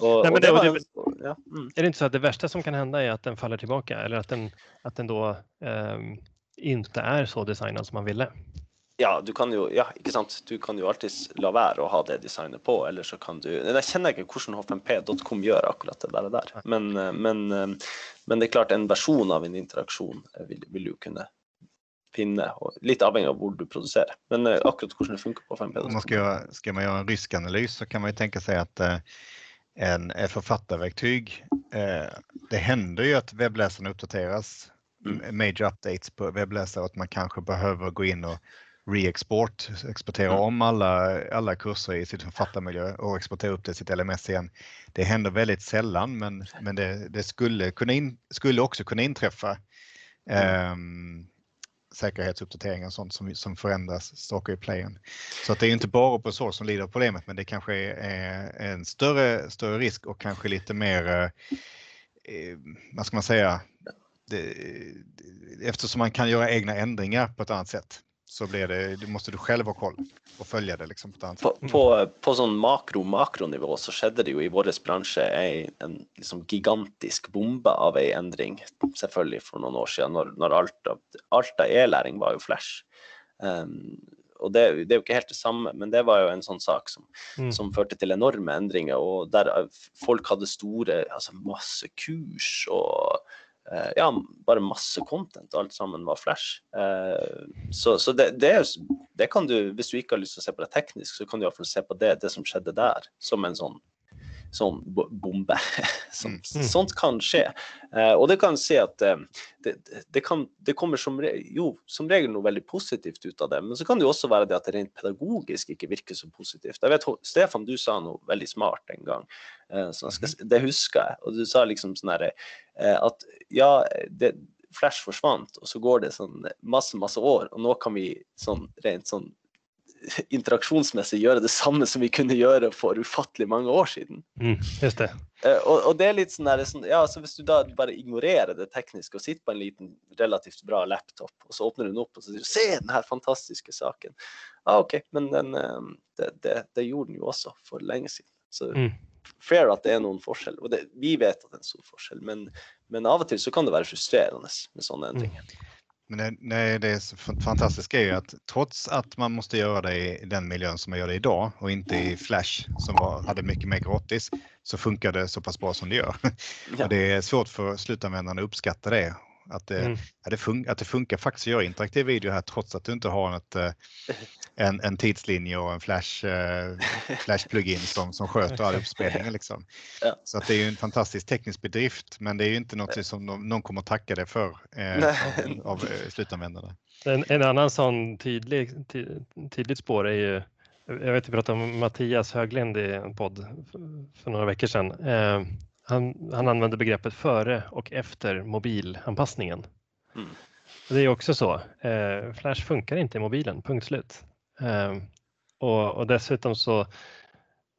B: Och,
A: Nej, men det-
B: det var,
A: det-
B: ja, mm.
A: Är det inte så att det värsta som kan hända är att den faller tillbaka eller att den, att den då ehm, inte är så designad som man ville?
B: Ja, du kan jo, ja, ikke sant? Du kan jo alltids la være å ha det designet på, eller så kan du Jeg kjenner ikke hvordan h5p.com gjør akkurat det der. der. Men, eh, men, eh, men det er klart, en versjon av en interaksjon eh, vil, vil du kunne finne, og litt avhengig av hvor du produserer. Men akkurat hvordan det funker på
C: Om man
B: 5p.com.
C: ska, göra, ska man göra en riskanalys så kan man ju tänka sig att en, ett författarverktyg, eh, det händer ju att webbläsaren uppdateras, major updates på webbläsare att man kanske behöver gå in och re-export, exportera
B: Mm.
C: om alla, alla kurser i sitt författarmiljö och exportera upp det i sitt LMS igen. Det händer väldigt sällan men, men det, det skulle, kunna in, skulle också kunna inträffa. ehm, säkerhetsuppdateringar och sånt som, som förändras saker i playen. Så att det är inte bara open source som lider av problemet men det kanske är en större, större risk och kanske lite mer, eh, vad ska man säga, det, eftersom man kan göra egna ändringar på ett annat sätt så blir det, det måste du själv ha koll och följa det liksom på ett annat sätt.
B: På, på, på sånn makro-makronivå så skjedde det jo i vår bransje ei, en liksom gigantisk bombe av ei endring, selvfølgelig for noen år siden, når, når alt av, alt av e-læring var jo Flash. Um, og det, det er jo ikke helt det samme, men det var jo en sånn sak som,
A: Mm.
B: som førte til enorme endringer, og der eh, folk hadde store, altså masse kurs og eh, Eh, ja, bare masse content, alt sammen var Flash. Eh, så så det, det, det kan du, hvis du ikke har lyst til å se på det teknisk, så kan du i alla fall se på det, det som skjedde der, som en sånn sånn bo- bombe. Sånn,
C: Mm.
B: Sånt kan skje. Eh, og det kan se at eh, det, det- kan, det kommer som, re, jo, som regel noe veldig positivt ut av det, men så kan det jo også være det at det rent pedagogisk ikke virker så positivt. Jeg vet, Stefan, du sa noe veldig smart en gang, eh, skal, s- det husker jeg. Og du sa liksom sånn herre eh, at ja, det, Flash forsvant, og så går det sånn masse, masse år, og nå kan vi sånn rent sånn interaksjonsmessig gjøre det samme som vi kunne gjøre for ufattelig mange år siden.
A: Mm, just det.
B: Eh, og, og det litt sånn der, sånn, ja, så Hvis du da bare ignorerer det tekniske og sitter på en liten, relativt bra laptop, og så åpner du den opp og så du, se den her fantastiske saken. Ja, OK, men den, eh, det, det, det gjorde den jo også for lenge siden. Så
A: Mm.
B: fair at det er noen forskjell. Og det, vi vet at det er en stor forskjell, men, men av og til så kan det være frustrerende med sånne endringer.
C: Men det, det fantastiska är ju att trots att man måste göra det i den miljön som man gör det idag och inte i Flash som var, hade mycket mer gratis så funkar det så pass bra som det gör.
B: Ja.
C: Och det är svårt för slutanvändarna att uppskatta det. Att det,
A: Mm.
C: ja, det, fun- att det funkar faktiskt att göra interaktiv video här trots att du inte har ett, eh, en, en tidslinje och en Flash, eh, flash plugin som, som sköter all uppspelningen. Liksom.
B: Ja.
C: Så att det är ju en fantastisk teknisk bedrift men det är ju inte något som någon, kommer att tacka dig för eh, av, av eh, slutanvändarna.
A: En, en annan sån tydlig, ty, tydligt spår är ju, jag vet vi pratade om Mattias Höglind i en podd för, för några veckor sedan. Eh, han, han använde begreppet före och efter mobilanpassningen.
B: Mm.
A: Det är också så, eh, Flash funkar inte i mobilen, punkt slut. Eh, och, och dessutom så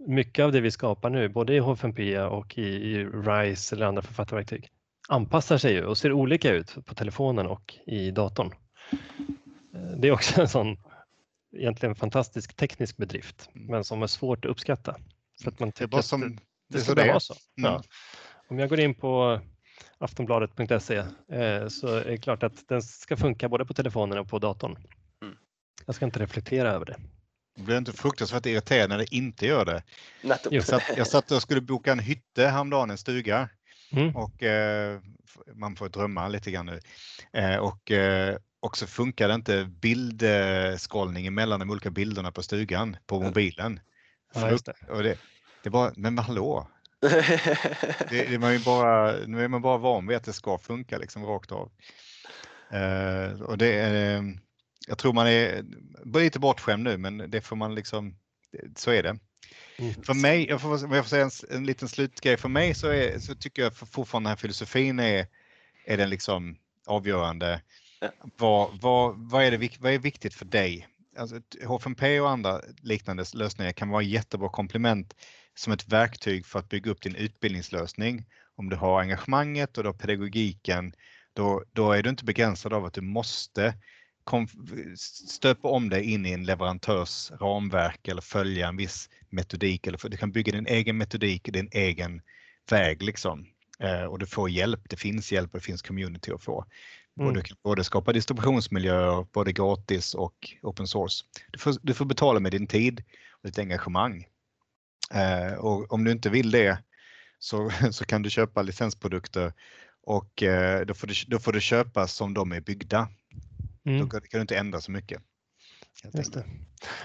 A: mycket av det vi skapar nu, både i H5P och i, i RISE eller andra författarverktyg, anpassar sig ju och ser olika ut på telefonen och i datorn. Eh, Det är också en sån egentligen fantastisk teknisk bedrift,
C: Mm.
A: men som är svårt att uppskatta. För att man
C: Det
A: att
C: som,
A: det,
C: det
A: det ska
C: så det
A: vara så.
C: Mm.
A: Ja. Om jag går in på aftonbladet.se eh, så är det klart att den ska funka både på telefonen och på datorn.
B: Mm.
A: Jag ska inte reflektera över det.
C: Blir inte fruktansvärt irriterad när det inte gör det? Jag satt, jag satt och skulle boka en hytte häromdagen, en stuga.
A: Mm.
C: och eh, man får drömma lite grann nu. Eh, och eh, också funkar det inte bildskrollningen mellan de olika bilderna på stugan på mobilen.
A: Ja, just det.
C: Och det, det var, men hallå, det, det är man ju bara, nu är man bara van vid att det ska funka liksom rakt av. Eh, och det är, jag tror man är lite bortskämd nu men det får man liksom, så är det.
A: Mm.
C: För mig, jag får, jag får säga en, en liten slutgrej, för mig så, är, så tycker jag fortfarande den här filosofin är, är den liksom avgörande.
B: Ja.
C: Vad, vad, vad, är det, vad är viktigt för dig? Alltså, H5P och andra liknande lösningar kan vara jättebra komplement som ett verktyg för att bygga upp din utbildningslösning. Om du har engagemanget och du har pedagogiken, då, då är du inte begränsad av att du måste stöpa om dig in i en leverantörs ramverk eller följa en viss metodik. Eller för, du kan bygga din egen metodik, din egen väg liksom. Eh, och du får hjälp, det finns hjälp och det finns community att få.
A: Mm.
C: Och du kan både skapa distributionsmiljöer, både gratis och open source. Du får, du får betala med din tid och ditt engagemang. Eh, och om du inte vill det så, så kan du köpa licensprodukter och eh, då, får du, då får du köpa som de är byggda.
A: Mm.
C: Då kan du inte ändra så mycket.
A: Just det.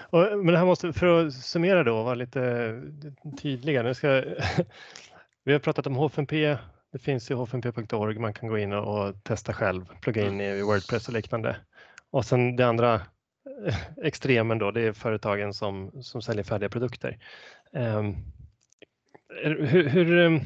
A: Och, men det här måste, för att summera då och vara lite tydligare. Nu ska, vi har pratat om H5P. Det finns ju h5p.org. Man kan gå in och, testa själv, plugga in i Wordpress och liknande. Och sen det andra eh, extremen då, det är företagen som, som säljer färdiga produkter. Ehm, är- hur, hur ehm,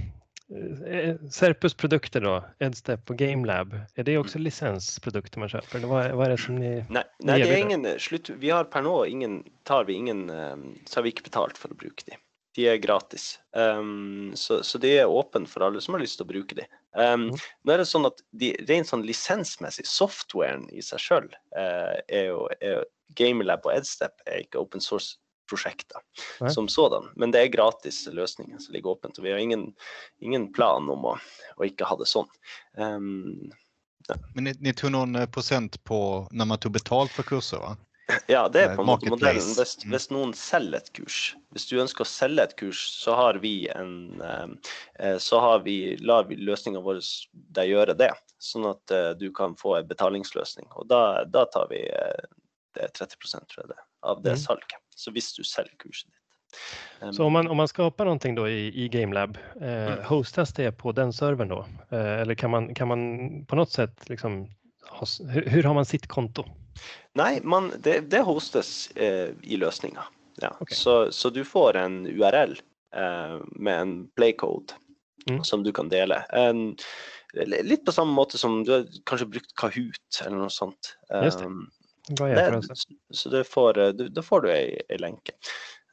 A: eh, Serpus produkter då, Edstep och GameLab, är det också licensprodukter man köper? Eller vad, vad är det som ni...
B: Nej, nej det
A: erbjuder.
B: ingen eh, slutt. Vi har per nå ingen Tar vi ingen eh, Så har vi ikke betalt for å bruke de. De er gratis. Um, så, så det er åpent for alle som har lyst til å bruke de. Um,
A: Mm.
B: Nå er det sånn at de, rent sånn lisensmessig, softwaren i sjøl eh, er jo er, Gamelab og Edstep er ikke open
A: Nei.
B: som sådan, men det er gratis løsninger som ligger åpent. Og vi har ingen, ingen plan om å, å ikke ha det sånn. Um,
C: Men ni, ni tog någon eh, procent på när man tog betalt för kurser va?
B: Ja, det er
C: Eh,
B: på måte modellen. Hvis,
C: Mm.
B: hvis noen selger et kurs, hvis du ønsker å selge et kurs, så har vi en eh, eh, så har vi, lar vi løsninga vår deg gjøre det, sånn at eh, du kan få en betalingsløsning. Og da, da tar vi eh, det er 30 tror jeg det, av det
A: Mm.
B: salget. Så hvis du selger kurset ditt. Um,
A: Så om man, om man skapar någonting då i, i GameLab, eh,
B: Mm.
A: hostas det på den servern då? Eh, eller kan man, kan man på något sätt liksom, ha, hur, hur har man sitt konto?
B: Nei, man, det, det hostes eh, i løsninga. Ja.
A: Ok.
B: Så, så du får en URL eh, med en playcode
A: Mm.
B: som du kan dele. En, litt på samme måte som du har kanskje brukt Kahoot eller noe sånt. Um,
A: Bra
B: det, så det får, eh, du, da får du ei, ei lenke.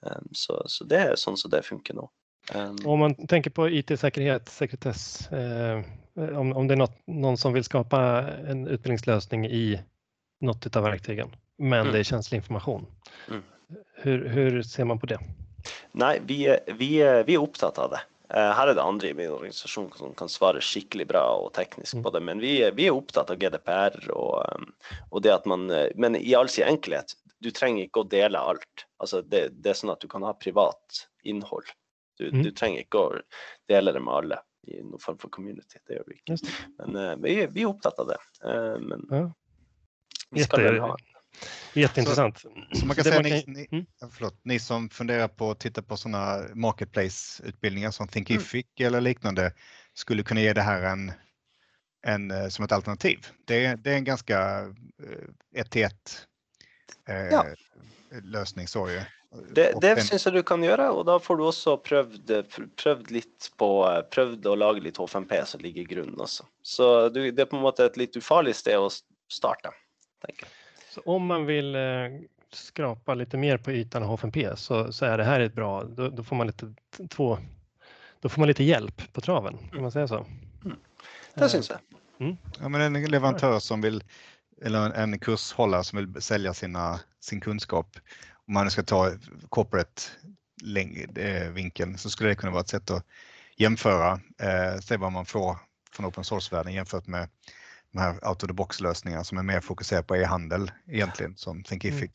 B: Um, så, så det er sånn som det funker nå. Um,
A: Om man tänker på IT-säkerhet, sekretess, eh, om, om det är något, någon som vill skapa en utbildningslösning i något av verktygen, men
B: Mm.
A: det är känslig information.
B: Mm.
A: Hur, hur ser man på det?
B: Nei, vi, vi, vi er opptatt av det. Eh, Her er det andre i min organisasjon som kan svare skikkelig bra og teknisk
A: Mm.
B: på det, men vi, vi er opptatt av GDPR og, um, og det at man eh, Men i all sin enkelhet, du trenger ikke å dele alt. Altså det, det er sånn at du kan ha privat innhold. Du,
A: Mm.
B: du trenger ikke å dele det med alle i noen form for community. Det gjør vi ikke.
A: Det.
B: Men eh, vi, vi er opptatt av det. Men
A: Ja.
B: vi skal vel ha
A: Jätteintressant.
C: Så man kan
A: Det
C: säga
A: man
C: ni,
A: kan-
C: ni,
A: Mm.
C: ja, förlåt, ni som funderar på att titta på sådana marketplace-utbildningar som Thinkific eller liknande skulle kunna ge det här en, en, eh, som ett alternativ. Det är, det är en ganska eh, ett till ett eh,
B: Ja.
C: lösning så ju.
B: Det,
C: Och
B: det
C: en-
B: syns jeg du kan gjøre, og da får du også prøvd, prøvd litt på Prøvd å lage litt H5P som ligger i grunnen også. Så du, det er på en måte et litt ufarlig sted å starte, tenker jeg.
A: Så om man vill eh, skrapa lite mer på ytan av H5P så, så är det här ett bra, då, då får man lite två, då får man lite hjälp på traven, kan man säga så?
B: Det syns jeg.
C: Ja, men en leverantör som vill, eller en, kurshållare som vill sälja sina, sin kunskap, om man ska ta corporate eh, vinkeln så skulle det kunna vara ett sätt att jämföra, eh, se vad man får från open source-världen jämfört med de här out of the box lösningar som är mer fokuserade på e-handel egentligen som Thinkific.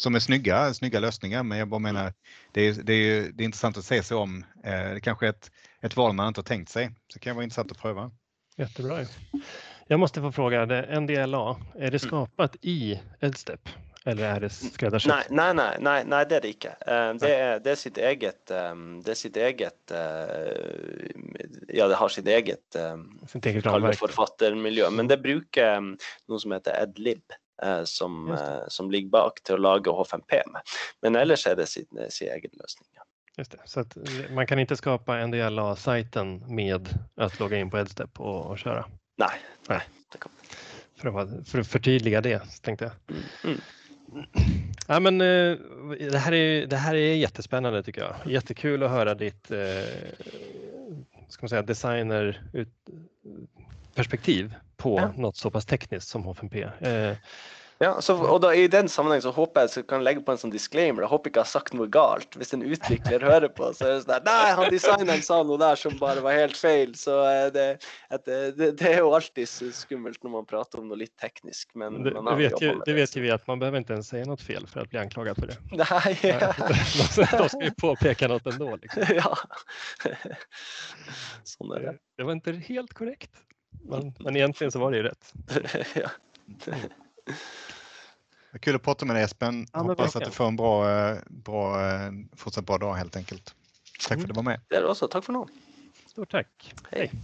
C: som är snygga, snygga lösningar. Men jag bara menar, det är, det är, det är intressant att se sig om. Det kanske är ett, ett val man inte har tänkt sig. Så det kan vara intressant att pröva.
A: Jättebra. Jag måste få fråga, det NDLA, är det skapat i Edstep? Eller är det skräddarsytt?
B: Nej, nej, nej, nej, nej, det är det inte. Det är, det är sitt eget, det är sitt eget, ja det har sitt eget,
A: Sitt eget
B: författarmiljö, men det brukar något som heter Edlib som, som ligger bak till att laga H5P med. Men ellers är det sin, sin egen lösning.
A: Just det. Så att man kan inte skapa NDLA-sajten med att logga in på Edstep och, och köra?
B: Nej, nej. Kan...
A: för, att, för att förtydliga det tänkte jag.
B: Mm, mm.
A: Ja, men, eh, det, här är, det här är jättespännande tycker jag. Jättekul att höra ditt eh, ska man säga, designerperspektiv på
B: Ja.
A: något så pass tekniskt som H5P. Eh,
B: Ja, så, og da, I den sammenheng så håper jeg så kan legge på en sånn disclaimer. Jeg håper ikke jeg har sagt noe galt. Hvis en utvikler hører på, så er det sånn der, Nei, han designeren sa noe der som bare var helt feil. Så eh, det, at det, det, det er jo alltid skummelt når man prater om noe litt teknisk. Men
A: det,
B: man
A: vet ju, det vet ju vi att man behöver inte ens säga något fel för att bli anklagad för det.
B: Nei, ja.
A: De ska ju påpeka något ändå. Liksom.
B: ja. Sånn er det.
A: Det var inte helt korrekt. Men, men egentligen så var det ju rätt.
B: ja.
C: Kul att prata med dig Espen.
A: Ja,
C: Hoppas att du får en bra, eh, bra, eh, fortsatt bra dag helt enkelt. Tack för att du var med.
B: Det er det. Takk for nå.
A: Stort tack.
B: Hej.
A: Hej.